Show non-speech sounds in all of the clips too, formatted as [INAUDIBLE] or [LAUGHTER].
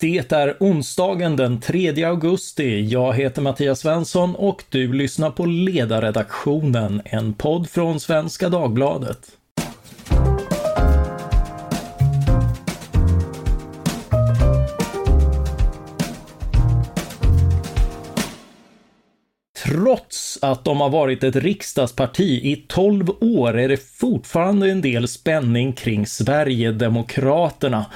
Det är onsdagen den 3 augusti. Jag heter Mattias Svensson och du lyssnar på Ledarredaktionen, en podd från Svenska Dagbladet. Trots att de har varit ett riksdagsparti i 12 år är det fortfarande en del spänning kring Sverigedemokraterna.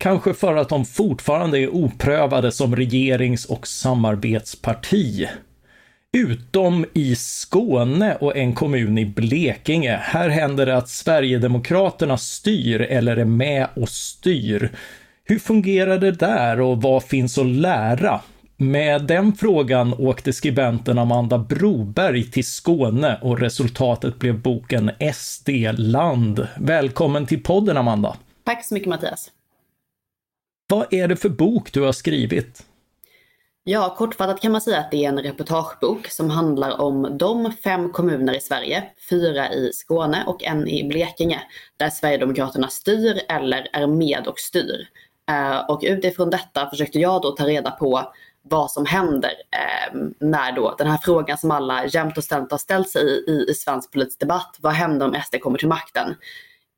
Kanske för att de fortfarande är oprövade som regerings och samarbetsparti. Utom i Skåne och en kommun i Blekinge. Här händer det att Sverigedemokraterna styr eller är med och styr. Hur fungerar det där och vad finns att lära? Med den frågan åkte skribenten Amanda Broberg till Skåne och resultatet blev boken SD-land. Välkommen till podden Amanda! Tack så mycket Mattias! Vad är det för bok du har skrivit? Ja, kortfattat kan man säga att det är en reportagebok som handlar om de fem kommuner i Sverige, fyra i Skåne och en i Blekinge, där Sverigedemokraterna styr eller är med och styr. Eh, och utifrån detta försökte jag då ta reda på vad som händer eh, när då den här frågan som alla jämt och ständigt har ställt sig i, i, i svensk politisk debatt, vad händer om SD kommer till makten?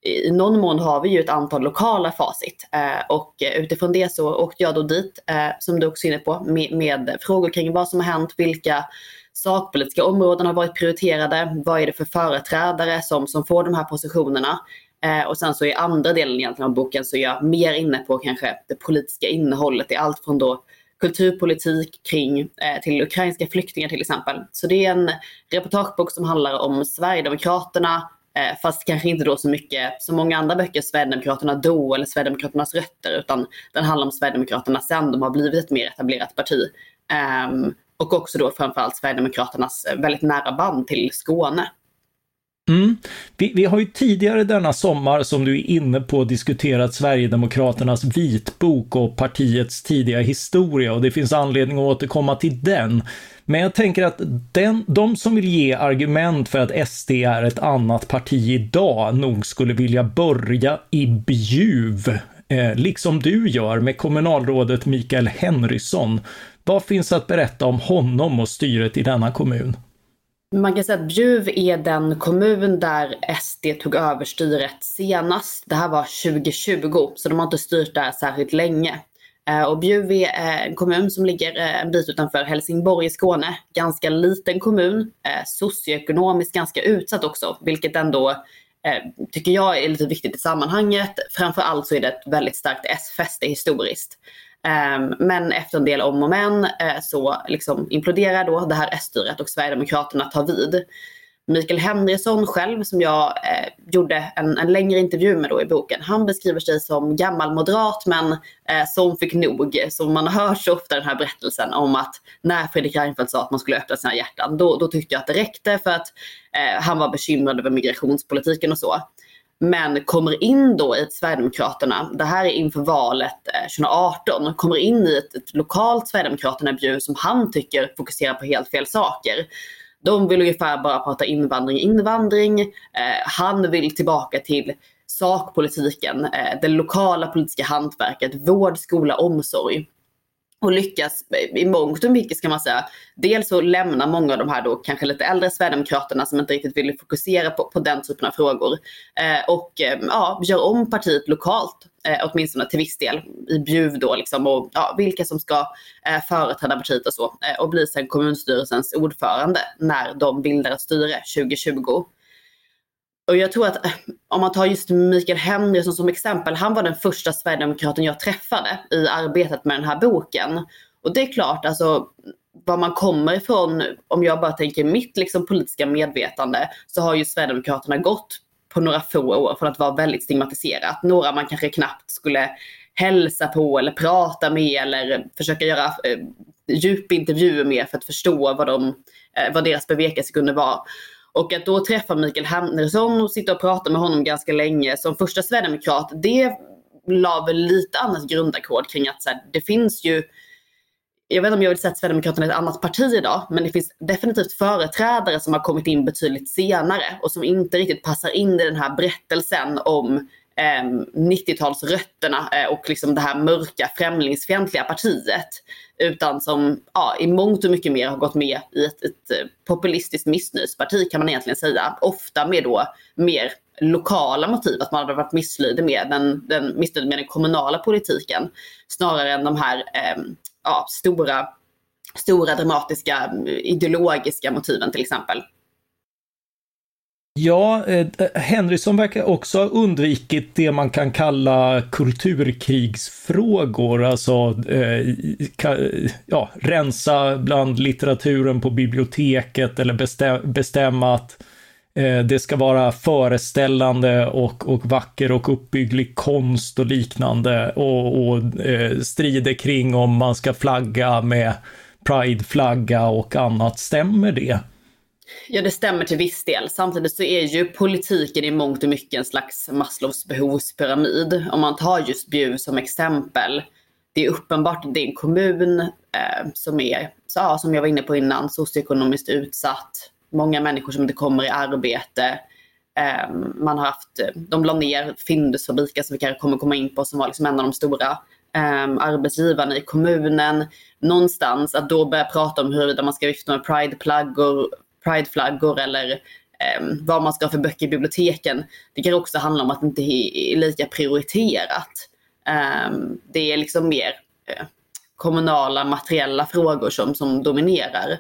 I någon mån har vi ju ett antal lokala facit eh, och utifrån det så åkte jag då dit, eh, som du också är inne på, med, med, frågor kring vad som har hänt, vilka sakpolitiska områden har varit prioriterade, vad är det för företrädare som, som får de här positionerna. Eh, och sen så i andra delen egentligen av boken så är jag mer inne på kanske det politiska innehållet i allt från då kulturpolitik kring eh, till ukrainska flyktingar till exempel. Så det är en reportagebok som handlar om Sverigedemokraterna, Eh, fast kanske inte då så mycket som många andra böcker, Sverigedemokraterna då eller Sverigedemokraternas rötter, utan den handlar om Sverigedemokraterna sen de har blivit ett mer etablerat parti. Ehm, och också då framförallt Sverigedemokraternas väldigt nära band till Skåne. Mm. Vi, vi, har ju tidigare denna sommar, som du är inne på, diskuterat Sverigedemokraternas vitbok och partiets tidiga historia och det finns anledning att återkomma till den. Men jag tänker att den, de som vill ge argument för att SD är ett annat parti idag nog skulle vilja börja i Bjuv, eh, liksom du gör med kommunalrådet Mikael Henrysson. Vad finns att berätta om honom och styret i denna kommun? Man kan säga att Bjuv är den kommun där SD tog över styret senast. Det här var 2020, så de har inte styrt där särskilt länge. Eh, och Bjuv är eh, en kommun som ligger eh, en bit utanför Helsingborg i Skåne. Ganska liten kommun, socioekonomiskt ganska utsatt också, vilket ändå tycker jag är lite viktigt i sammanhanget. Framförallt så är det ett väldigt starkt S-fäste historiskt. Ehm, men efter en del om och men eh, så liksom imploderar då det här S-styret och Sverigedemokraterna tar vid. Mikael Henriksson själv, som jag eh, gjorde en, en, längre intervju med då i boken, han beskriver sig som gammal moderat men eh, som fick nog. Så man har hört så ofta den här berättelsen om att när Fredrik Reinfeldt sa att man skulle öppna sina hjärtan, då, då tyckte jag att det räckte för att eh, han var bekymrad över migrationspolitiken och så. Men kommer in då i ett Sverigedemokraterna, det här är inför valet eh, 2018, kommer in i ett, ett lokalt Sverigedemokraterna-bjud Bjuv som han tycker fokuserar på helt fel saker. De vill ungefär bara prata invandring, invandring. Eh, han vill tillbaka till sakpolitiken, eh, det lokala politiska hantverket, vård, skola, omsorg och lyckas i mångt och mycket ska man säga. Dels så lämnar många av de här då kanske lite äldre Sverigedemokraterna som inte riktigt vill fokusera på, på den typen av frågor. Eh, och eh, ja, gör om partiet lokalt, eh, åtminstone till viss del, i Bjuv då liksom, och ja, vilka som ska eh, företräda partiet och så. Eh, och blir sen kommunstyrelsens ordförande när de bildar ett styre 2020. Och jag tror att eh, om man tar just Mikael Henriksson som exempel, han var den första Sverigedemokraten jag träffade i arbetet med den här boken. Och det är klart, alltså var man kommer ifrån, om jag bara tänker mitt liksom, politiska medvetande, så har ju Sverigedemokraterna gått på några få år från att vara väldigt stigmatiserat. Några man kanske knappt skulle hälsa på eller prata med eller försöka göra eh, djupintervjuer med för att förstå vad, de, eh, vad deras bevekelsegrunder var. Och att då träffa Mikael Henriksson och sitta och prata med honom ganska länge som första sverigedemokrat, det la väl lite annat grundackord kring att så här, det finns ju jag vet inte om jag vill säga att Sverigedemokraterna är ett annat parti idag, men det finns definitivt företrädare som har kommit in betydligt senare och som inte riktigt passar in i den här berättelsen om Eh, 90-talsrötterna eh, och liksom det här mörka främlingsfientliga partiet. Utan som ja, i mångt och mycket mer har gått med i ett, ett eh, populistiskt missnöjesparti kan man egentligen säga. Ofta med då mer lokala motiv, att man hade varit missnöjd med den, den, missnöjd med den kommunala politiken. Snarare än de här eh, ja, stora, stora dramatiska mm, ideologiska motiven till exempel. Ja, eh, Henriksson verkar också ha undvikit det man kan kalla kulturkrigsfrågor, alltså eh, ka, ja, rensa bland litteraturen på biblioteket eller bestäm, bestämma att eh, det ska vara föreställande och, och vacker och uppbygglig konst och liknande och, och eh, strider kring om man ska flagga med prideflagga och annat. Stämmer det? Ja, det stämmer till viss del. Samtidigt så är ju politiken i mångt och mycket en slags Maslows behovspyramid. Om man tar just Bjuv som exempel. Det är uppenbart att det är en kommun eh, som är, så, ja, som jag var inne på innan, socioekonomiskt utsatt. Många människor som inte kommer i arbete. Eh, man har haft, eh, de la ner Findusfabriken som vi kanske kommer komma in på som var liksom en av de stora eh, arbetsgivarna i kommunen. Någonstans att då börja prata om huruvida man ska vifta med prideplaggor prideflaggor eller eh, vad man ska ha för böcker i biblioteken. Det kan också handla om att det inte är lika prioriterat. Eh, det är liksom mer eh, kommunala materiella frågor som, som dominerar.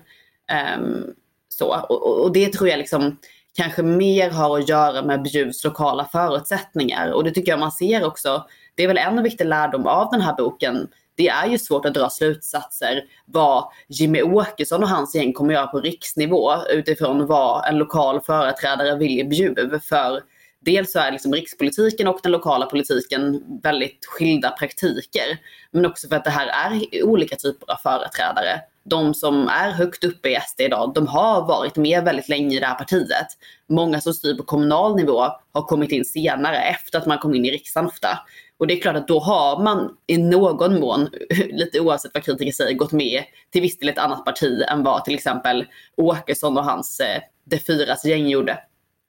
Ehm, så. Och, och, det tror jag liksom kanske mer har att göra med Bjuvs lokala förutsättningar. Och det tycker jag man ser också. Det är väl en viktig lärdom av den här boken det är ju svårt att dra slutsatser vad Jimmy Åkesson och hans gäng kommer göra på riksnivå utifrån vad en lokal företrädare vill i Bjuv. För dels så är liksom rikspolitiken och den lokala politiken väldigt skilda praktiker. Men också för att det här är olika typer av företrädare. De som är högt uppe i SD idag, de har varit med väldigt länge i det här partiet. Många som styr på kommunal nivå har kommit in senare, efter att man kom in i riksdagen ofta. Och det är klart att då har man i någon mån, [LAUGHS] lite oavsett vad kritiker säger, gått med till viss del ett annat parti än vad till exempel Åkesson och hans eh, De Fyras gäng gjorde.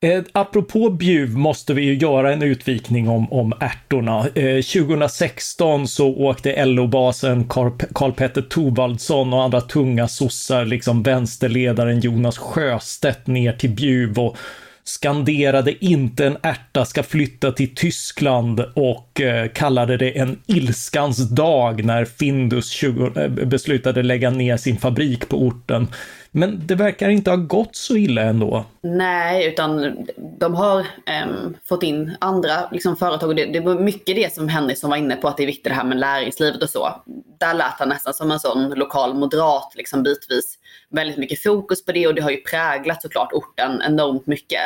Eh, apropå Bjuv måste vi ju göra en utvikning om, om ärtorna. Eh, 2016 så åkte LO-basen Karl-Petter Thorwaldsson och andra tunga sossar, liksom vänsterledaren Jonas Sjöstedt ner till Bjuv och skanderade inte en ärta ska flytta till Tyskland och eh, kallade det en ilskans dag när Findus 20, eh, beslutade lägga ner sin fabrik på orten. Men det verkar inte ha gått så illa ändå. Nej, utan de har äm, fått in andra liksom, företag. Och det, det var mycket det som Henrik som var inne på, att det är viktigt det här med näringslivet och så. Där lät han nästan som en sån lokal moderat liksom bitvis. Väldigt mycket fokus på det och det har ju präglat såklart orten enormt mycket.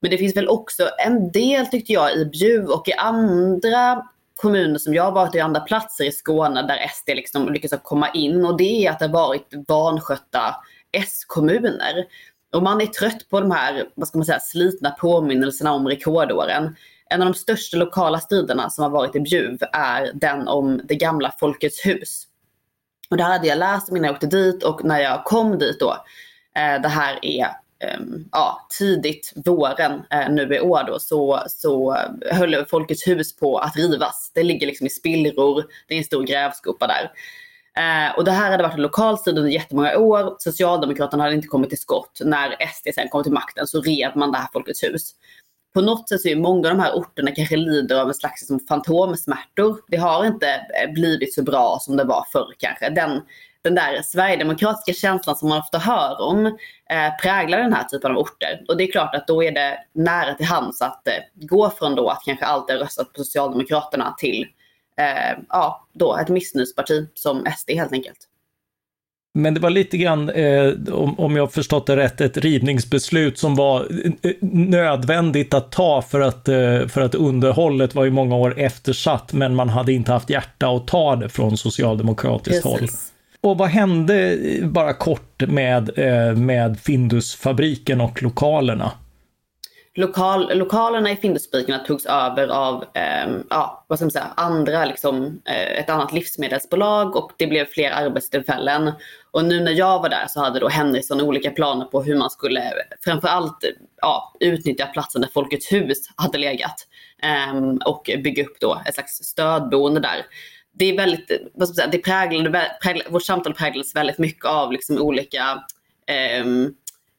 Men det finns väl också en del tyckte jag i Bjuv och i andra kommuner som jag har varit i, andra platser i Skåne där SD liksom lyckas komma in och det är att det har varit vanskötta S-kommuner. Och man är trött på de här, vad ska man säga, slitna påminnelserna om rekordåren. En av de största lokala striderna som har varit i Bjuv är den om det gamla Folkets hus. Och det här hade jag läst innan jag åkte dit och när jag kom dit då, eh, det här är eh, ja, tidigt våren eh, nu i år då, så, så höll Folkets hus på att rivas. Det ligger liksom i spillror, det är en stor grävskopa där. Eh, och det här hade varit en lokal strid under jättemånga år. Socialdemokraterna hade inte kommit till skott. När SD sen kom till makten så rev man det här Folkets hus. På något sätt så är många av de här orterna kanske lider av en slags liksom, fantomsmärtor. Det har inte eh, blivit så bra som det var förr kanske. Den, den där sverigedemokratiska känslan som man ofta hör om eh, präglar den här typen av orter. Och det är klart att då är det nära till hands att eh, gå från då att kanske alltid röstat på Socialdemokraterna till eh, ja, då ett missnöjesparti som SD helt enkelt. Men det var lite grann, eh, om, om jag förstått det rätt, ett rivningsbeslut som var eh, nödvändigt att ta för att, eh, för att underhållet var i många år eftersatt, men man hade inte haft hjärta att ta det från socialdemokratiskt Precis. håll. Och vad hände, bara kort, med, eh, med Findusfabriken och lokalerna? Lokal, lokalerna i Findusfabrikerna togs över av eh, ja, vad ska man säga, andra, liksom, eh, ett annat livsmedelsbolag och det blev fler arbetstillfällen. Och nu när jag var där så hade då Henriksson olika planer på hur man skulle framförallt ja, utnyttja platsen där Folkets hus hade legat eh, och bygga upp då ett slags stödboende där. Det är väldigt, vad ska man säga, det präglade, präglade, vårt samtal präglades väldigt mycket av liksom olika ehm,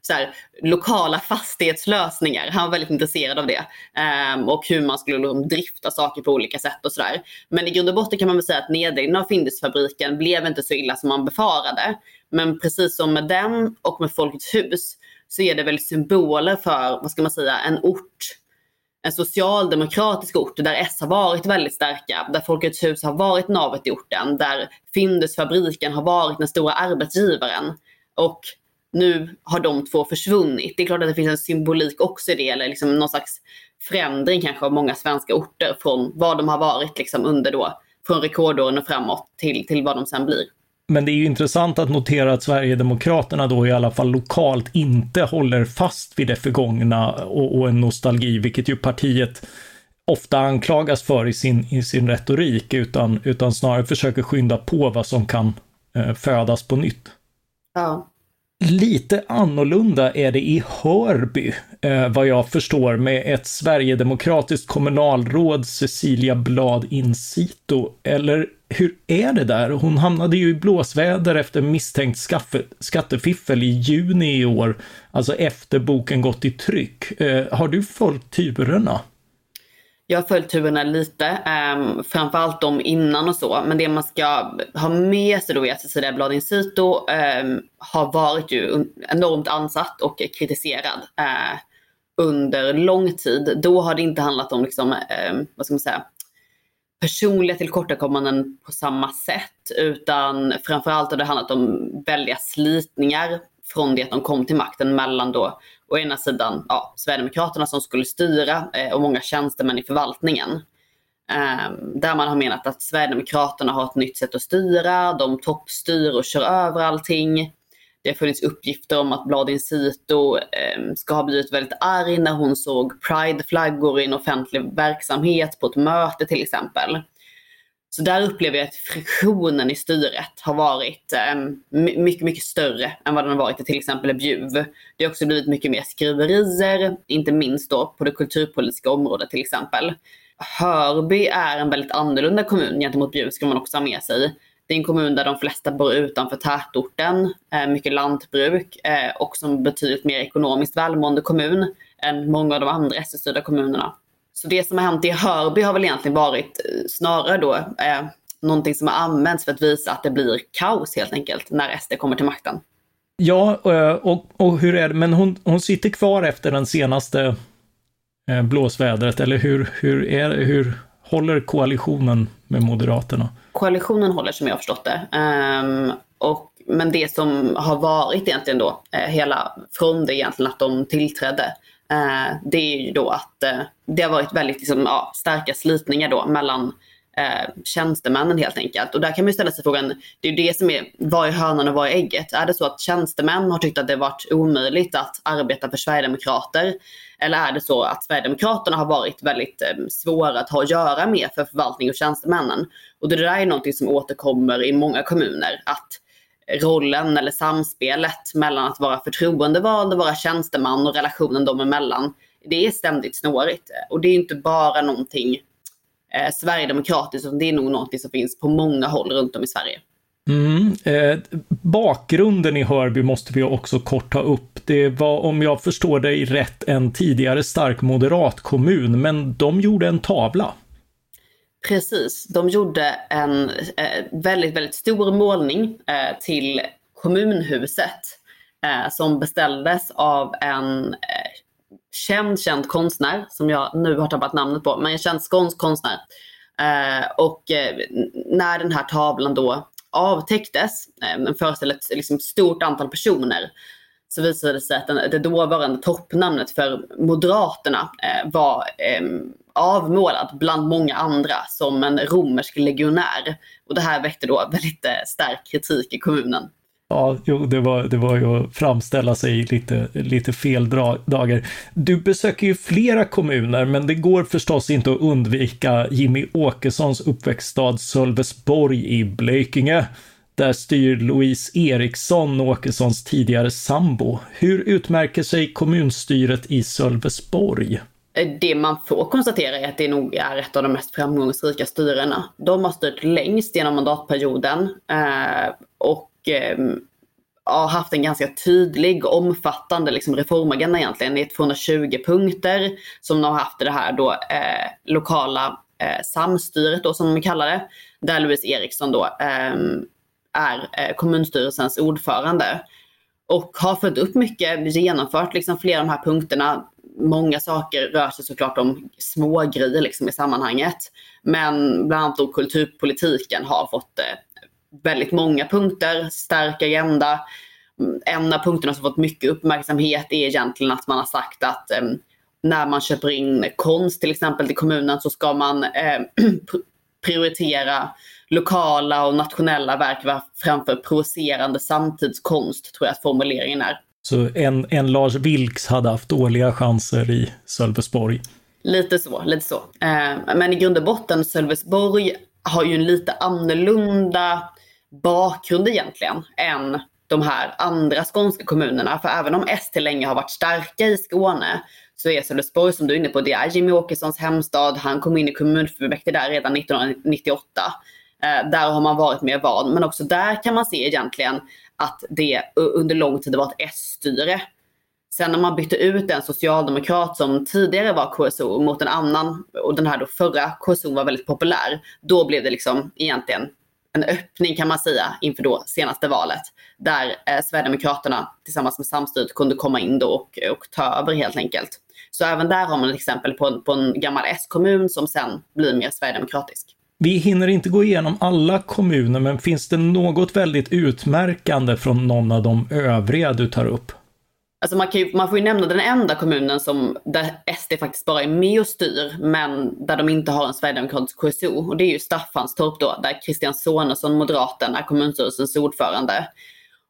så här, lokala fastighetslösningar. Han var väldigt intresserad av det. Um, och hur man skulle liksom drifta saker på olika sätt och sådär. Men i grund och botten kan man väl säga att nedläggningen av Findusfabriken blev inte så illa som man befarade. Men precis som med den och med Folkets hus så är det väl symboler för, vad ska man säga, en ort en socialdemokratisk ort där S har varit väldigt starka, där Folkets hus har varit navet i orten, där Findusfabriken har varit den stora arbetsgivaren. Och nu har de två försvunnit. Det är klart att det finns en symbolik också i det, eller liksom någon slags förändring kanske av många svenska orter från vad de har varit liksom under då, från rekordåren och framåt till, till vad de sen blir. Men det är ju intressant att notera att Sverigedemokraterna då i alla fall lokalt inte håller fast vid det förgångna och, och en nostalgi, vilket ju partiet ofta anklagas för i sin, i sin retorik, utan, utan snarare försöker skynda på vad som kan eh, födas på nytt. Ja. Lite annorlunda är det i Hörby, eh, vad jag förstår, med ett sverigedemokratiskt kommunalråd, Cecilia Blad Incito. Eller hur är det där? Hon hamnade ju i blåsväder efter misstänkt skaffe, skattefiffel i juni i år, alltså efter boken gått i tryck. Eh, har du följt turerna? Jag har följt turerna lite, um, framförallt de innan och så. Men det man ska ha med sig då är att Cecilia Bladin Sito um, har varit ju enormt ansatt och kritiserad uh, under lång tid. Då har det inte handlat om liksom, um, vad ska man säga, personliga tillkortakommanden på samma sätt. Utan framförallt har det handlat om väldiga slitningar från det att de kom till makten mellan då å ena sidan ja, Sverigedemokraterna som skulle styra eh, och många tjänstemän i förvaltningen. Eh, där man har menat att Sverigedemokraterna har ett nytt sätt att styra, de toppstyr och kör över allting. Det har funnits uppgifter om att Bladin Sito eh, ska ha blivit väldigt arg när hon såg prideflaggor i en offentlig verksamhet på ett möte till exempel. Så där upplever jag att friktionen i styret har varit eh, mycket, mycket större än vad den har varit i till exempel Bjuv. Det har också blivit mycket mer skriverier, inte minst då på det kulturpolitiska området till exempel. Hörby är en väldigt annorlunda kommun gentemot Bjuv ska man också ha med sig. Det är en kommun där de flesta bor utanför tätorten, eh, mycket lantbruk eh, och som betydligt mer ekonomiskt välmående kommun än många av de andra SD-styrda kommunerna. Så det som har hänt i Hörby har väl egentligen varit eh, snarare då eh, någonting som har använts för att visa att det blir kaos helt enkelt när SD kommer till makten. Ja, eh, och, och hur är det, men hon, hon sitter kvar efter den senaste eh, blåsvädret, eller hur, hur, är, hur håller koalitionen med Moderaterna? Koalitionen håller som jag har förstått det. Um, och, men det som har varit egentligen då, hela från det egentligen att de tillträdde, Eh, det är ju då att eh, det har varit väldigt liksom, ja, starka slitningar då mellan eh, tjänstemännen helt enkelt. Och där kan man ju ställa sig frågan, det är ju det som är, vad är hönan och vad är ägget? Är det så att tjänstemän har tyckt att det varit omöjligt att arbeta för Sverigedemokrater? Eller är det så att Sverigedemokraterna har varit väldigt eh, svåra att ha att göra med för förvaltning och tjänstemännen? Och det där är någonting som återkommer i många kommuner. Att rollen eller samspelet mellan att vara förtroendevald och vara tjänsteman och relationen dem emellan. Det är ständigt snårigt och det är inte bara någonting eh, sverigedemokratiskt utan det är nog någonting som finns på många håll runt om i Sverige. Mm, eh, bakgrunden i Hörby måste vi också kort ta upp. Det var, om jag förstår dig rätt, en tidigare stark moderat kommun, men de gjorde en tavla. Precis, de gjorde en eh, väldigt, väldigt stor målning eh, till kommunhuset eh, som beställdes av en eh, känd, känd konstnär som jag nu har tappat namnet på, men en känd skånsk konstnär. Eh, och eh, när den här tavlan då avtäcktes, eh, den föreställer ett liksom, stort antal personer, så visade det sig att den, det dåvarande toppnamnet för Moderaterna eh, var ehm, avmålad bland många andra som en romersk legionär. Och det här väckte då väldigt eh, stark kritik i kommunen. Ja, jo, det var, det var ju att framställa sig lite, lite fel dagar. Du besöker ju flera kommuner, men det går förstås inte att undvika Jimmy Åkessons uppväxtstad Sölvesborg i Blekinge. Där styr Louise Eriksson, Åkessons tidigare sambo. Hur utmärker sig kommunstyret i Sölvesborg? Eh, det man får konstatera är att det nog är ett av de mest framgångsrika styrena. De har styrt längst genom mandatperioden eh, och ehm, har haft en ganska tydlig, omfattande liksom, reformagenda egentligen. Det är 220 punkter som de har haft i det här då, eh, lokala eh, samstyret då, som de kallar det. Där Louise Eriksson då ehm, eh, är kommunstyrelsens ordförande. Och har följt upp mycket, genomfört liksom flera av de här punkterna. Många saker rör sig såklart om små grejer liksom i sammanhanget. Men bland annat då kulturpolitiken har fått eh, väldigt många punkter, stark agenda. Mm, en av punkterna som fått mycket uppmärksamhet är egentligen att man har sagt att eh, när man köper in konst till exempel till kommunen så ska man eh, [CLEARS THROAT] prioritera lokala och nationella verk framför provocerande samtidskonst, tror jag att formuleringen är. Så en, en Lars Vilks hade haft dåliga chanser i Sölvesborg? Lite så, lite så. Eh, men i grund och botten, Sölvesborg har ju en lite annorlunda bakgrund egentligen än de här andra skånska kommunerna. För även om ST länge har varit starka i Skåne så är Sölvesborg som du är inne på, det är Jimmy Åkessons hemstad. Han kom in i kommunfullmäktige där redan 1998. Eh, där har man varit mer van. Men också där kan man se egentligen att det under lång tid var ett S-styre. Sen när man bytte ut en socialdemokrat som tidigare var KSO mot en annan och den här då förra KSO var väldigt populär. Då blev det liksom egentligen en öppning kan man säga inför då senaste valet. Där eh, Sverigedemokraterna tillsammans med Samstyret kunde komma in då och, och ta över helt enkelt. Så även där har man ett exempel på, på en gammal S-kommun som sen blir mer sverigedemokratisk. Vi hinner inte gå igenom alla kommuner, men finns det något väldigt utmärkande från någon av de övriga du tar upp? Alltså man, ju, man, får ju nämna den enda kommunen som, där SD faktiskt bara är med och styr, men där de inte har en sverigedemokratisk KSO. Och det är ju Staffanstorp då, där Christian Sonesson, moderaten, är kommunstyrelsens ordförande.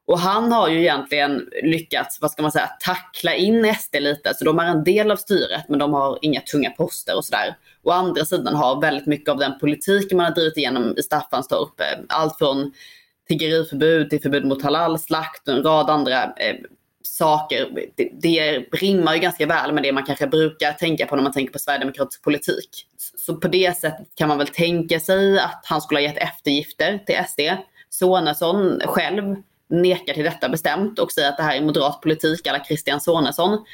Och han har ju egentligen lyckats, vad ska man säga, tackla in SD lite. Så de är en del av styret, men de har inga tunga poster och sådär. Å andra sidan har väldigt mycket av den politiken man har drivit igenom i Staffanstorp, eh, allt från tiggeriförbud till förbud mot halalslakt och en rad andra eh, saker. Det, det rimmar ju ganska väl med det man kanske brukar tänka på när man tänker på sverigedemokratisk politik. Så på det sättet kan man väl tänka sig att han skulle ha gett eftergifter till SD. Sonesson själv nekar till detta bestämt och säger att det här är moderat politik alla Christian Sonesson.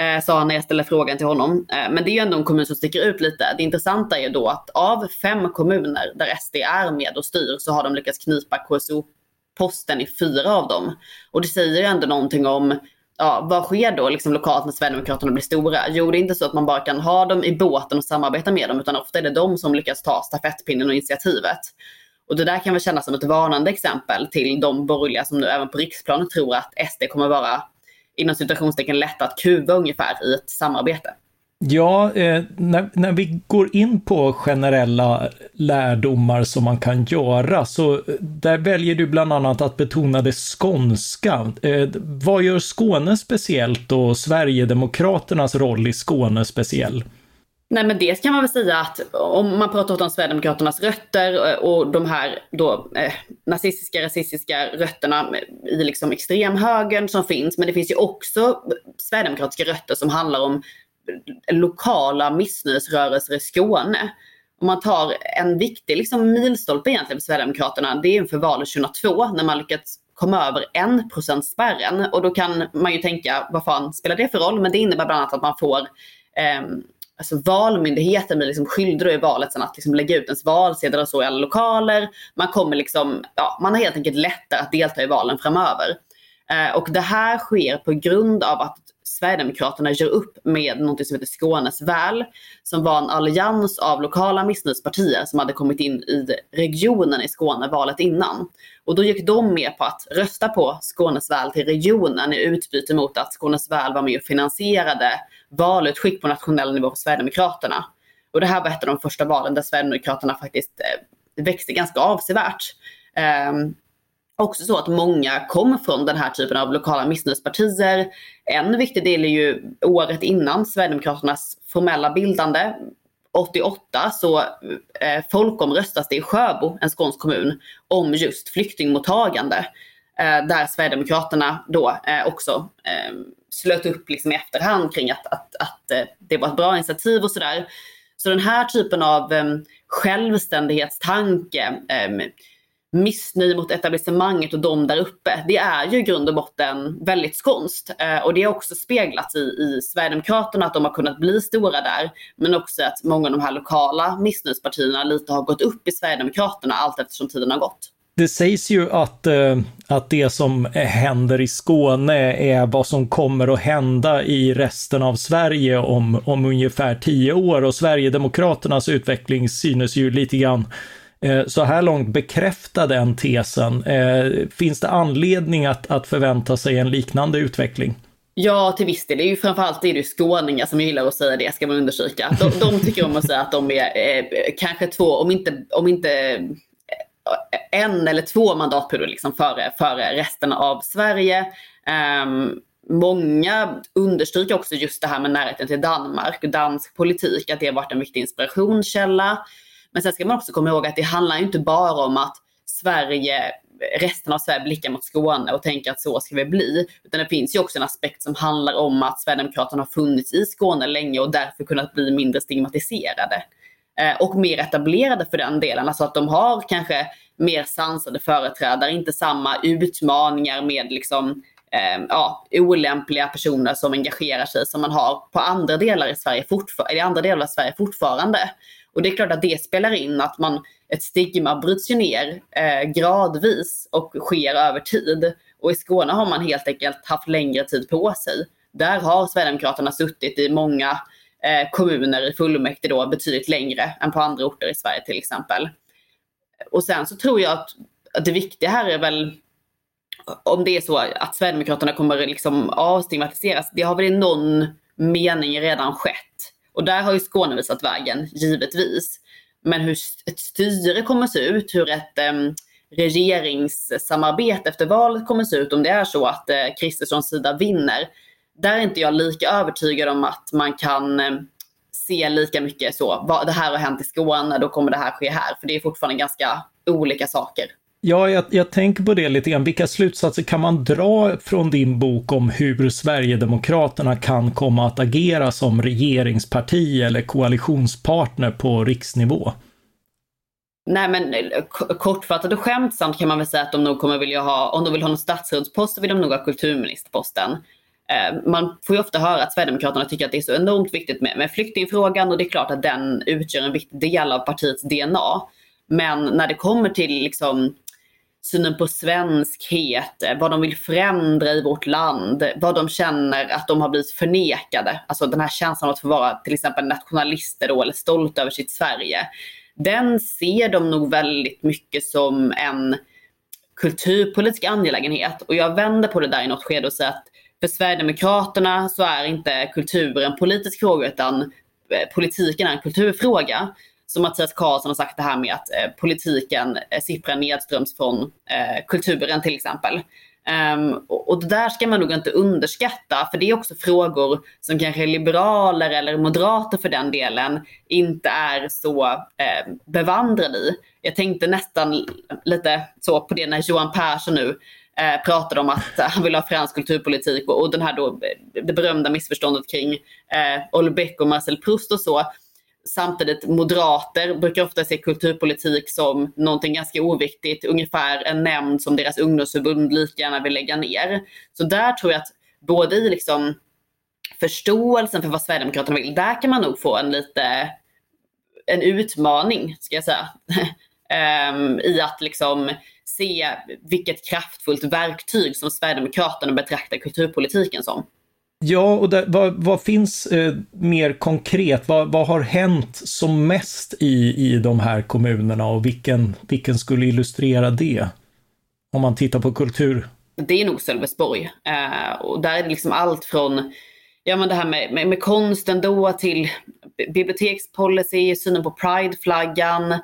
Eh, sa han när jag ställde frågan till honom. Eh, men det är ju ändå en kommun som sticker ut lite. Det intressanta är ju då att av fem kommuner där SD är med och styr så har de lyckats knipa KSO-posten i fyra av dem. Och det säger ju ändå någonting om ja, vad sker då liksom lokalt när Sverigedemokraterna blir stora? Jo, det är inte så att man bara kan ha dem i båten och samarbeta med dem, utan ofta är det de som lyckas ta stafettpinnen och initiativet. Och det där kan väl kännas som ett varnande exempel till de borgerliga som nu även på riksplanet tror att SD kommer vara inom situationstecken lätt att kuva ungefär i ett samarbete. Ja, eh, när, när vi går in på generella lärdomar som man kan göra, så eh, där väljer du bland annat att betona det skånska. Eh, vad gör Skåne speciellt och Sverigedemokraternas roll i Skåne speciell? Nej men dels kan man väl säga att om man pratar om Sverigedemokraternas rötter eh, och de här då eh, nazistiska, rasistiska rötterna i liksom extremhögern som finns. Men det finns ju också sverigedemokratiska rötter som handlar om lokala missnöjesrörelser i Skåne. Om man tar en viktig liksom, milstolpe egentligen för Sverigedemokraterna, det är inför valet 2002 när man lyckats komma över 1%-spärren. Och då kan man ju tänka, vad fan spelar det för roll? Men det innebär bland annat att man får eh, alltså Valmyndigheten blir liksom skyldig i valet sen att liksom lägga ut ens valsedlar och så i alla lokaler. Man kommer liksom, ja, man har helt enkelt lättare att delta i valen framöver. Eh, och det här sker på grund av att Sverigedemokraterna gör upp med något som heter Skånes väl, som var en allians av lokala missnöjespartier som hade kommit in i regionen i Skåne valet innan. Och då gick de med på att rösta på Skånes väl till regionen i utbyte mot att Skånes väl var med och finansierade valutskick på nationell nivå för Sverigedemokraterna. Och det här var ett av de första valen där Sverigedemokraterna faktiskt eh, växte ganska avsevärt. Um, också så att många kom från den här typen av lokala missnöjespartier. En viktig del är ju året innan Sverigedemokraternas formella bildande, 88 så eh, folkomröstas det i Sjöbo, en skånsk kommun, om just flyktingmottagande. Eh, där Sverigedemokraterna då eh, också eh, slöt upp liksom i efterhand kring att, att, att eh, det var ett bra initiativ och sådär. Så den här typen av eh, självständighetstanke, ehm, missnöje mot etablissemanget och de där uppe. Det är ju i grund och botten väldigt skånskt. Eh, och det har också speglats i, i Sverigedemokraterna att de har kunnat bli stora där. Men också att många av de här lokala missnöjespartierna lite har gått upp i Sverigedemokraterna allt eftersom tiden har gått. Det sägs ju att, eh, att det som händer i Skåne är vad som kommer att hända i resten av Sverige om, om ungefär tio år och Sverigedemokraternas utveckling synes ju lite grann eh, så här långt bekräfta den tesen. Eh, finns det anledning att, att förvänta sig en liknande utveckling? Ja, till viss del. Det är ju framförallt det är det skåningar som gillar att säga det, ska man undersöka. De, de tycker om att säga att de är eh, kanske två, om inte, om inte en eller två mandatperioder liksom före, före resten av Sverige. Um, många understryker också just det här med närheten till Danmark, dansk politik, att det har varit en viktig inspirationskälla. Men sen ska man också komma ihåg att det handlar inte bara om att Sverige, resten av Sverige blickar mot Skåne och tänker att så ska vi bli. Utan det finns ju också en aspekt som handlar om att Sverigedemokraterna har funnits i Skåne länge och därför kunnat bli mindre stigmatiserade. Eh, och mer etablerade för den delen. Alltså att de har kanske mer sansade företrädare, inte samma utmaningar med liksom eh, ja, olämpliga personer som engagerar sig som man har på andra delar i Sverige, i andra delar av Sverige fortfarande. Och det är klart att det spelar in att man, ett stigma bryts ju ner eh, gradvis och sker över tid. Och i Skåne har man helt enkelt haft längre tid på sig. Där har Sverigedemokraterna suttit i många Eh, kommuner i fullmäktige då betydligt längre än på andra orter i Sverige till exempel. Och sen så tror jag att, att det viktiga här är väl om det är så att Sverigedemokraterna kommer liksom avstigmatiseras, det har väl i någon mening redan skett. Och där har ju Skåne visat vägen, givetvis. Men hur ett styre kommer se ut, hur ett um, regeringssamarbete efter valet kommer se ut, om det är så att eh, Kristerssons sida vinner. Där är inte jag lika övertygad om att man kan eh, se lika mycket så, vad, det här har hänt i Skåne, då kommer det här ske här. För det är fortfarande ganska olika saker. Ja, jag, jag, tänker på det lite grann. Vilka slutsatser kan man dra från din bok om hur Sverigedemokraterna kan komma att agera som regeringsparti eller koalitionspartner på riksnivå? Nej men kortfattat och skämtsamt kan man väl säga att de nog kommer vilja ha, om de vill ha någon statsrådspost så vill de nog ha kulturministerposten. Eh, man får ju ofta höra att Sverigedemokraterna tycker att det är så enormt viktigt med, med flyktingfrågan och det är klart att den utgör en viktig del av partiets DNA. Men när det kommer till liksom synen på svenskhet, eh, vad de vill förändra i vårt land, vad de känner att de har blivit förnekade. Alltså den här känslan av att få vara till exempel nationalister då, eller stolt över sitt Sverige. Den ser de nog väldigt mycket som en kulturpolitisk angelägenhet. Och jag vänder på det där i något skede och säger att för Sverigedemokraterna så är inte kultur en politisk fråga utan eh, politiken är en kulturfråga. Som Mattias Karlsson har sagt det här med att eh, politiken eh, sipprar nedströms från kulturen till exempel. Um, och, och det där ska man nog inte underskatta, för det är också frågor som kanske liberaler eller moderater för den delen inte är så eh, bevandrade i. Jag tänkte nästan lite så på det när Johan Persson nu eh, pratade om att han vill ha fransk kulturpolitik och, och den här då, det berömda missförståndet kring eh, Olbeck och Marcel Proust och så samtidigt moderater brukar ofta se kulturpolitik som någonting ganska oviktigt, ungefär en nämnd som deras ungdomsförbund lika gärna vill lägga ner. Så där tror jag att både i liksom förståelsen för vad Sverigedemokraterna vill, där kan man nog få en lite en utmaning, ska jag säga, um, [LAUGHS] i att liksom se vilket kraftfullt verktyg som Sverigedemokraterna betraktar kulturpolitiken som. Ja, och där, vad, vad, finns eh, mer konkret? Vad, vad, har hänt som mest i, i de här kommunerna och vilken, vilken skulle illustrera det? Om man tittar på kultur. Det är nog Sölvesborg. Eh, och där är det liksom allt från ja, men det här med, med, med konsten då till bibliotekspolicy, synen på prideflaggan,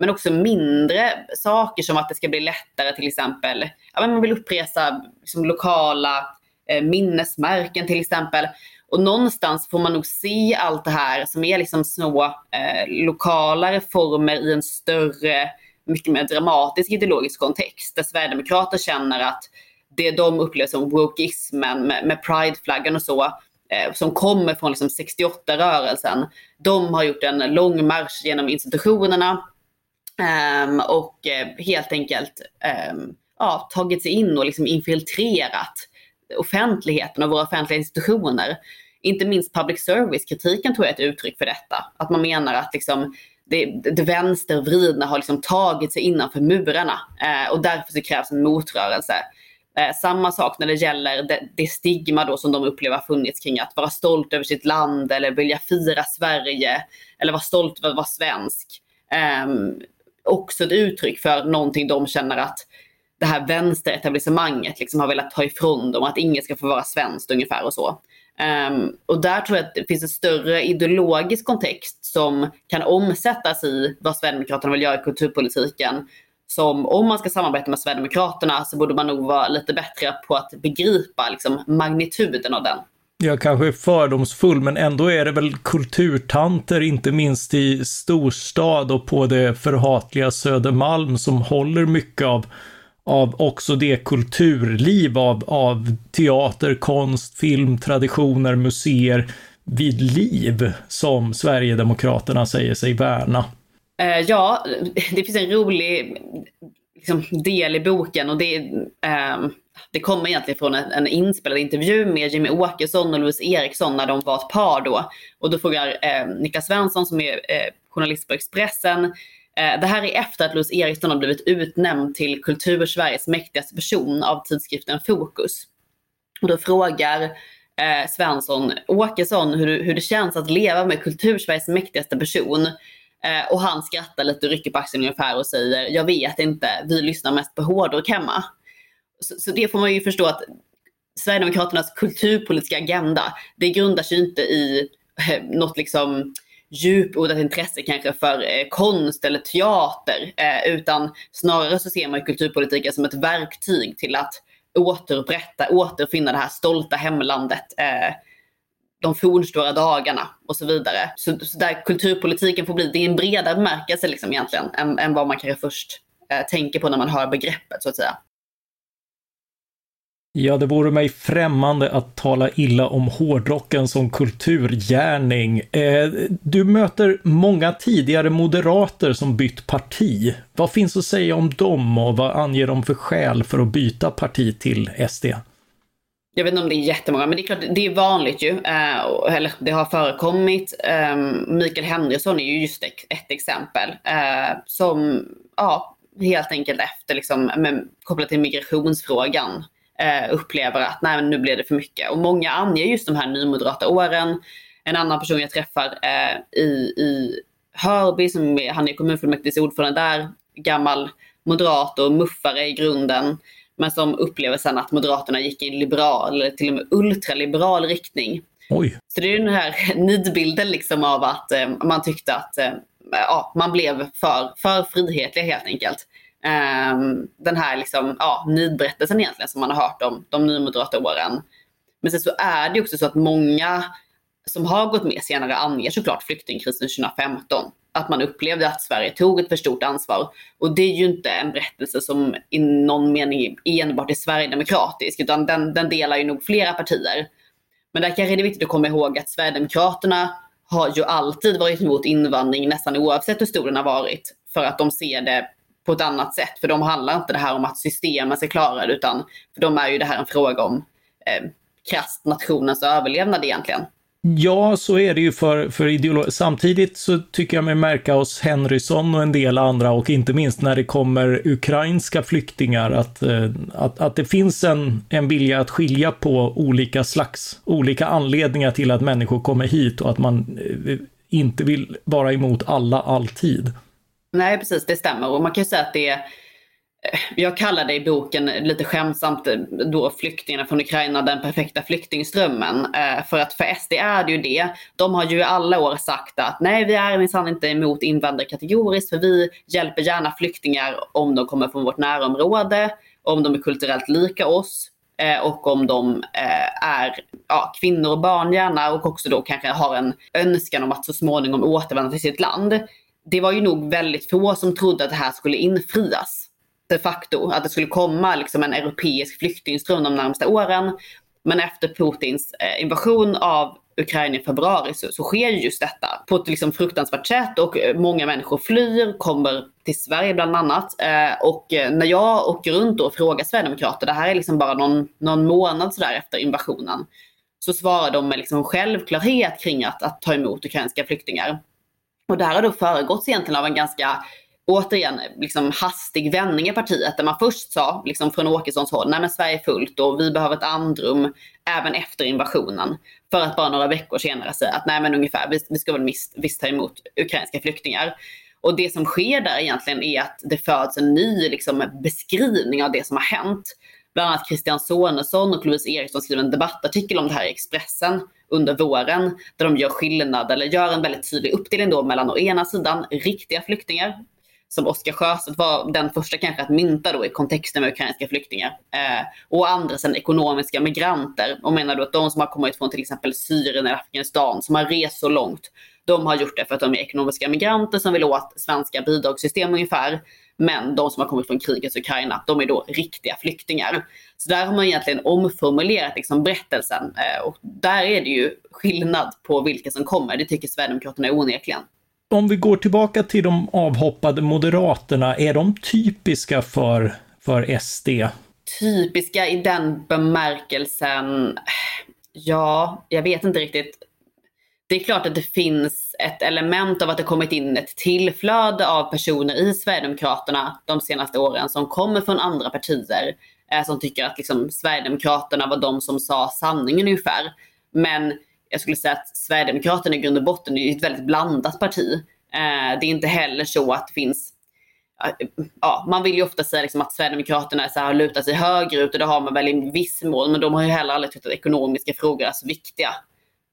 men också mindre saker som att det ska bli lättare till exempel. Ja, men man vill uppresa liksom, lokala eh, minnesmärken till exempel. Och någonstans får man nog se allt det här som är liksom små eh, lokala reformer i en större, mycket mer dramatisk ideologisk kontext. Där Sverigedemokrater känner att det de upplever som wokeismen med, med prideflaggan och så, eh, som kommer från liksom 68-rörelsen, de har gjort en lång marsch genom institutionerna Um, och eh, helt enkelt um, ja, tagit sig in och liksom infiltrerat offentligheten och våra offentliga institutioner. Inte minst public service-kritiken tror jag är ett uttryck för detta. Att man menar att liksom det, det vänstervridna har liksom tagit sig innanför murarna eh, och därför så krävs en motrörelse. Eh, samma sak när det gäller det, det, stigma då som de upplever har funnits kring att vara stolt över sitt land eller vilja fira Sverige eller vara stolt över att vara svensk. Eh, också ett uttryck för någonting de känner att det här vänsteretablissemanget liksom har velat ta ifrån dem, att ingen ska få vara svenskt ungefär och så. Um, och där tror jag att det finns en större ideologisk kontext som kan omsättas i vad Sverigedemokraterna vill göra i kulturpolitiken. Som om man ska samarbeta med Sverigedemokraterna så borde man nog vara lite bättre på att begripa liksom, magnituden av den. Jag kanske är fördomsfull, men ändå är det väl kulturtanter, inte minst i storstad och på det förhatliga Södermalm som håller mycket av av också det kulturliv av, av teater, konst, film, traditioner, museer vid liv som Sverigedemokraterna säger sig värna. Eh, ja, det finns en rolig liksom, del i boken och det, uh, det kommer egentligen från en, en, inspelad intervju med Jimmy Åkesson och Louise Eriksson när de var ett par då. Och då frågar eh, Niklas Svensson som är eh, journalist på Expressen Eh, det här är efter att Louise Eriksson har blivit utnämnd till Kultur-Sveriges mäktigaste person av tidskriften Fokus. Och då frågar eh, Svensson Åkesson hur, hur det känns att leva med Kultur-Sveriges mäktigaste person. Eh, och han skrattar lite och rycker på axeln ungefär och säger jag vet inte, vi lyssnar mest på hårdrock hemma. Så, så det får man ju förstå att Sverigedemokraternas kulturpolitiska agenda, det grundar sig inte i eh, något liksom djupodat intresse kanske för eh, konst eller teater, eh, utan snarare så ser man kulturpolitiken som ett verktyg till att återupprätta, återfinna det här stolta hemlandet, eh, de fornstora dagarna och så vidare. Så, så, där kulturpolitiken får bli, det är en bredare bemärkelse liksom egentligen än, än vad man kanske först eh, tänker på när man hör begreppet så att säga. Ja, det vore mig främmande att tala illa om hårdrocken som kulturgärning. Eh, du möter många tidigare moderater som bytt parti. Vad finns att säga om dem och vad anger de för skäl för att byta parti till SD? Jag vet inte om det är jättemånga, men det är klart, det är vanligt ju. Eh, eller det har förekommit. Eh, Mikael Henriksson är ju just ett, exempel. Eh, som, ja, helt enkelt efter liksom, kopplat till migrationsfrågan eh, upplever att nej, nu blev det för mycket. Och många anger just de här nymoderata åren. En annan person jag träffar eh, i, i Hörby, som är, han är kommunfullmäktiges ordförande där, gammal moderat och muffare i grunden. Men som upplever sen att Moderaterna gick i en liberal, eller till och med ultraliberal riktning. Oj. Så det är den här [LAUGHS] nidbilden liksom av att eh, man tyckte att eh, ja, man blev för, för frihetliga helt enkelt. Ehm, den här liksom, ja, nidberättelsen egentligen som man har hört om de nymoderata åren. Men sen så är det också så att många som har gått med senare anger såklart flyktingkrisen 2015. Att man upplevde att Sverige tog ett för stort ansvar. Och det är ju inte en berättelse som i någon mening enbart är sverigedemokratisk, utan den, den delar ju nog flera partier. Men där kanske det är viktigt att komma ihåg att Sverigedemokraterna har ju alltid varit emot invandring nästan oavsett hur stor den har varit. För att de ser det på ett annat sätt. För de handlar inte det här om att systemen ska klara det, utan för de är ju det här en fråga om eh, krasst nationens överlevnad egentligen. Ja, så är det ju för, för ideologer. Samtidigt så tycker jag mig märka hos Henrysson och en del andra och inte minst när det kommer ukrainska flyktingar att, eh, att, att det finns en, en vilja att skilja på olika slags, olika anledningar till att människor kommer hit och att man eh, inte vill vara emot alla alltid. Nej, precis, det stämmer. Och man kan ju säga att det eh, jag kallar det i boken lite skämsamt eh, då flyktingarna från Ukraina den perfekta flyktingströmmen. Eh, för att för SD är det ju det. De har ju i alla år sagt att nej, vi är minsann inte emot invandrare kategoriskt för vi hjälper gärna flyktingar om de kommer från vårt närområde, om de är kulturellt lika oss och om de är ja, kvinnor och barn gärna och också då kanske har en önskan om att så småningom återvända till sitt land. Det var ju nog väldigt få som trodde att det här skulle infrias de facto att det skulle komma liksom en europeisk flyktingström de närmaste åren. Men efter Putins eh, invasion av Ukraina i februari så, så sker just detta på ett liksom fruktansvärt sätt och eh, många människor flyr, kommer till Sverige bland annat. Eh, och eh, när jag åker runt och frågar Sverigedemokrater, det här är liksom bara någon, någon månad sådär efter invasionen, så svarar de med liksom självklarhet kring att, att ta emot ukrainska flyktingar. Och det här har då föregåtts egentligen av en ganska återigen liksom hastig vändning i partiet där man först sa liksom från Åkessons håll, nej men Sverige är fullt och vi behöver ett andrum även efter invasionen. För att bara några veckor senare säga att nej men ungefär, vi, vi ska väl visst, visst ta emot ukrainska flyktingar. Och det som sker där egentligen är att det föds en ny liksom, beskrivning av det som har hänt. Bland annat Christian Sonesson och Louise Eriksson skriver en debattartikel om det här i Expressen under våren där de gör skillnad eller gör en väldigt tydlig uppdelning då mellan å ena sidan riktiga flyktingar som Oscar Sjöstedt var den första kanske att mynta då i kontexten med ukrainska flyktingar. Eh, och andra sen ekonomiska migranter och menar då att de som har kommit från till exempel Syrien eller Afghanistan som har rest så långt, de har gjort det för att de är ekonomiska migranter som vill åt svenska bidragssystem ungefär. Men de som har kommit från krigets Ukraina, de är då riktiga flyktingar. Så där har man egentligen omformulerat liksom berättelsen. Eh, och där är det ju skillnad på vilka som kommer. Det tycker Sverigedemokraterna onekligen om vi går tillbaka till de avhoppade moderaterna, är de typiska för, för SD? Typiska i den bemärkelsen? Ja, jag vet inte riktigt. Det är klart att det finns ett element av att det kommit in ett tillflöde av personer i Sverigedemokraterna de senaste åren som kommer från andra partier eh, som tycker att liksom, Sverigedemokraterna var de som sa sanningen ungefär. Men jag skulle säga att Sverigedemokraterna i grund och botten är ett väldigt blandat parti. Eh, det är inte heller så att det finns Ja, man vill ju ofta säga liksom att Sverigedemokraterna så här, lutar sig högerut och det har man väl i viss mån, men de har ju heller aldrig tyckt att ekonomiska frågor är så viktiga.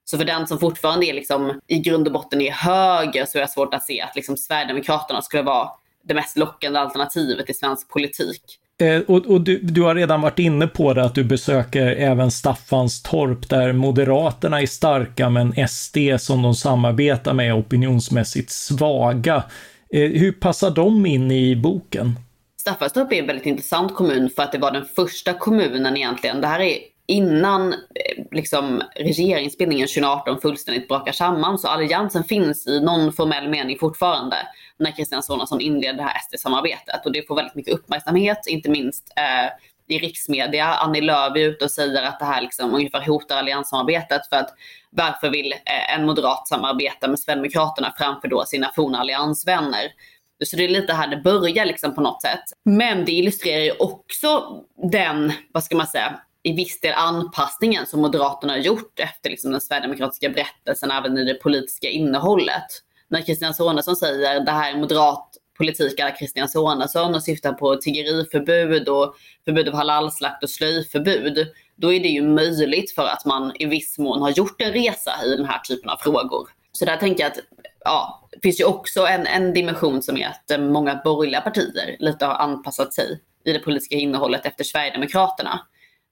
Så för den som fortfarande är liksom, i grund och botten är höger så är det svårt att se att liksom, Sverigedemokraterna skulle vara det mest lockande alternativet i svensk politik. Eh, och, och du, du, har redan varit inne på det, att du besöker även Staffanstorp, där Moderaterna är starka, men SD som de samarbetar med är opinionsmässigt svaga. Eh, hur passar de in i boken? Staffanstorp är en väldigt intressant kommun för att det var den första kommunen egentligen. Det här är innan eh, liksom, regeringsbildningen 2018 fullständigt brakar samman. Så alliansen finns i någon formell mening fortfarande när Christian Sonesson inleder det här SD-samarbetet. Och det får väldigt mycket uppmärksamhet, inte minst eh, i riksmedia. Annie Lööf är ute och säger att det här liksom ungefär hotar allianssamarbetet för att varför vill eh, en moderat samarbeta med Sverigedemokraterna framför då sina forna alliansvänner? Så det är lite här det börjar liksom på något sätt. Men det illustrerar ju också den, vad ska man säga, i viss del anpassningen som Moderaterna har gjort efter liksom den sverigedemokratiska berättelsen även i det politiska innehållet. När Christian Sonesson säger det här är moderat politik alla Christian Sonesson och syftar på tiggeriförbud och förbud av halalslakt och slöjförbud. Då är det ju möjligt för att man i viss mån har gjort en resa i den här typen av frågor. Så där tänker jag att ja, det finns ju också en, en dimension som är att eh, många borgerliga partier lite har anpassat sig i det politiska innehållet efter Sverigedemokraterna.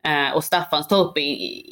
Eh, och Staffanstorp är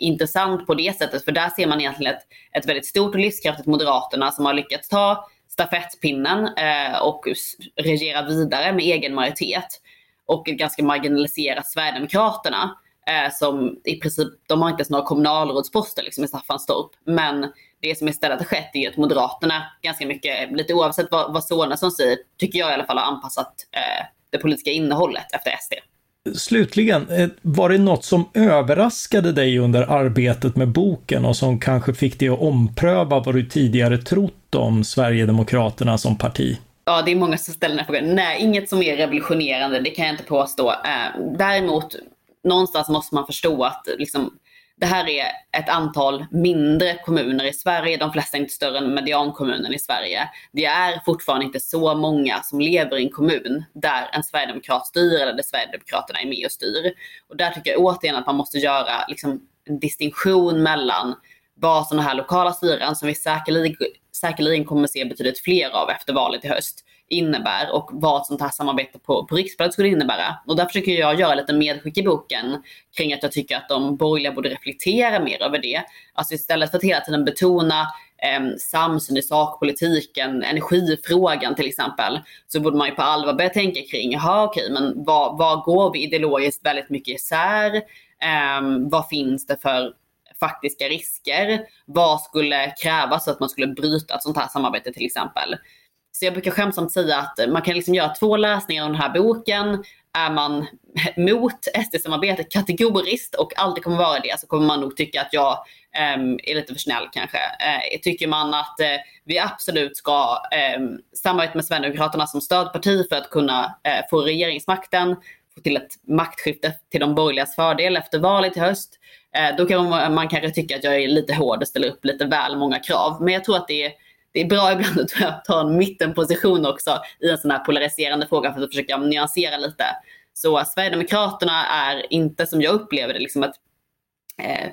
intressant på det sättet för där ser man egentligen ett, ett väldigt stort och livskraftigt Moderaterna som har lyckats ta stafettpinnen eh, och regera vidare med egen majoritet. Och ett ganska marginaliserat Sverigedemokraterna eh, som i princip, de har inte ens några kommunalrådsposter liksom, i Staffanstorp. Men det som istället har skett är ju att Moderaterna ganska mycket, lite oavsett vad, vad Sonesson säger, tycker jag i alla fall har anpassat eh, det politiska innehållet efter SD. Slutligen, eh, var det något som överraskade dig under arbetet med boken och som kanske fick dig att ompröva vad du tidigare trott om Sverigedemokraterna som parti? Ja, det är många som ställer den här frågan. Nej, inget som är revolutionerande, det kan jag inte påstå. Eh, däremot, någonstans måste man förstå att liksom, det här är ett antal mindre kommuner i Sverige, de flesta är inte större än mediankommunen i Sverige. Det är fortfarande inte så många som lever i en kommun där en sverigedemokrat styr eller där Sverigedemokraterna är med och styr. Och där tycker jag återigen att man måste göra liksom, en distinktion mellan vad sådana här lokala styren, som vi säkerligen, säkerligen kommer se betydligt fler av efter valet i höst, innebär och vad sånt här samarbete på, på riksplanet skulle innebära. Och där försöker jag göra lite medskick i boken kring att jag tycker att de borgerliga borde reflektera mer över det. Alltså istället för att hela tiden betona eh, samsyn i sakpolitiken, energifrågan till exempel, så borde man ju på allvar börja tänka kring, jaha okej, men vad, vad går vi ideologiskt väldigt mycket isär? Eh, vad finns det för faktiska risker? Vad skulle krävas för att man skulle bryta ett sånt här samarbete till exempel? Så jag brukar skämtsamt säga att man kan liksom göra två läsningar av den här boken. Är man [LAUGHS] mot SD-samarbetet kategoriskt och alltid kommer vara det så kommer man nog tycka att jag eh, är lite för snäll kanske. Eh, tycker man att eh, vi absolut ska ehm, samarbeta med Sverigedemokraterna som stödparti för att kunna eh, få regeringsmakten, få till ett maktskifte till de borgerligas fördel efter valet i höst. Eh, då kan man, man kanske tycka att jag är lite hård och ställer upp lite väl många krav. Men jag tror att det är det är bra ibland att ta en mittenposition också i en sån här polariserande fråga för att försöka nyansera lite. Så Sverigedemokraterna är inte som jag upplever det liksom ett eh,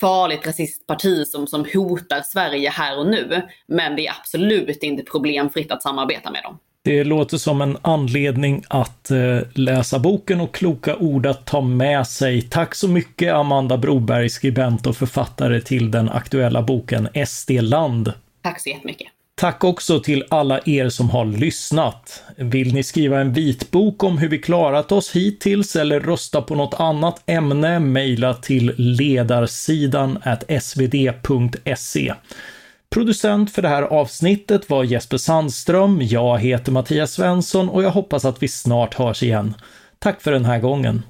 farligt rasistparti som, som hotar Sverige här och nu. Men det är absolut inte problemfritt att samarbeta med dem. Det låter som en anledning att eh, läsa boken och kloka ord att ta med sig. Tack så mycket Amanda Broberg, skribent och författare till den aktuella boken SD-land. Tack så jättemycket. Tack också till alla er som har lyssnat. Vill ni skriva en vitbok om hur vi klarat oss hittills eller rösta på något annat ämne, mejla till ledarsidan svd.se. Producent för det här avsnittet var Jesper Sandström. Jag heter Mattias Svensson och jag hoppas att vi snart hörs igen. Tack för den här gången.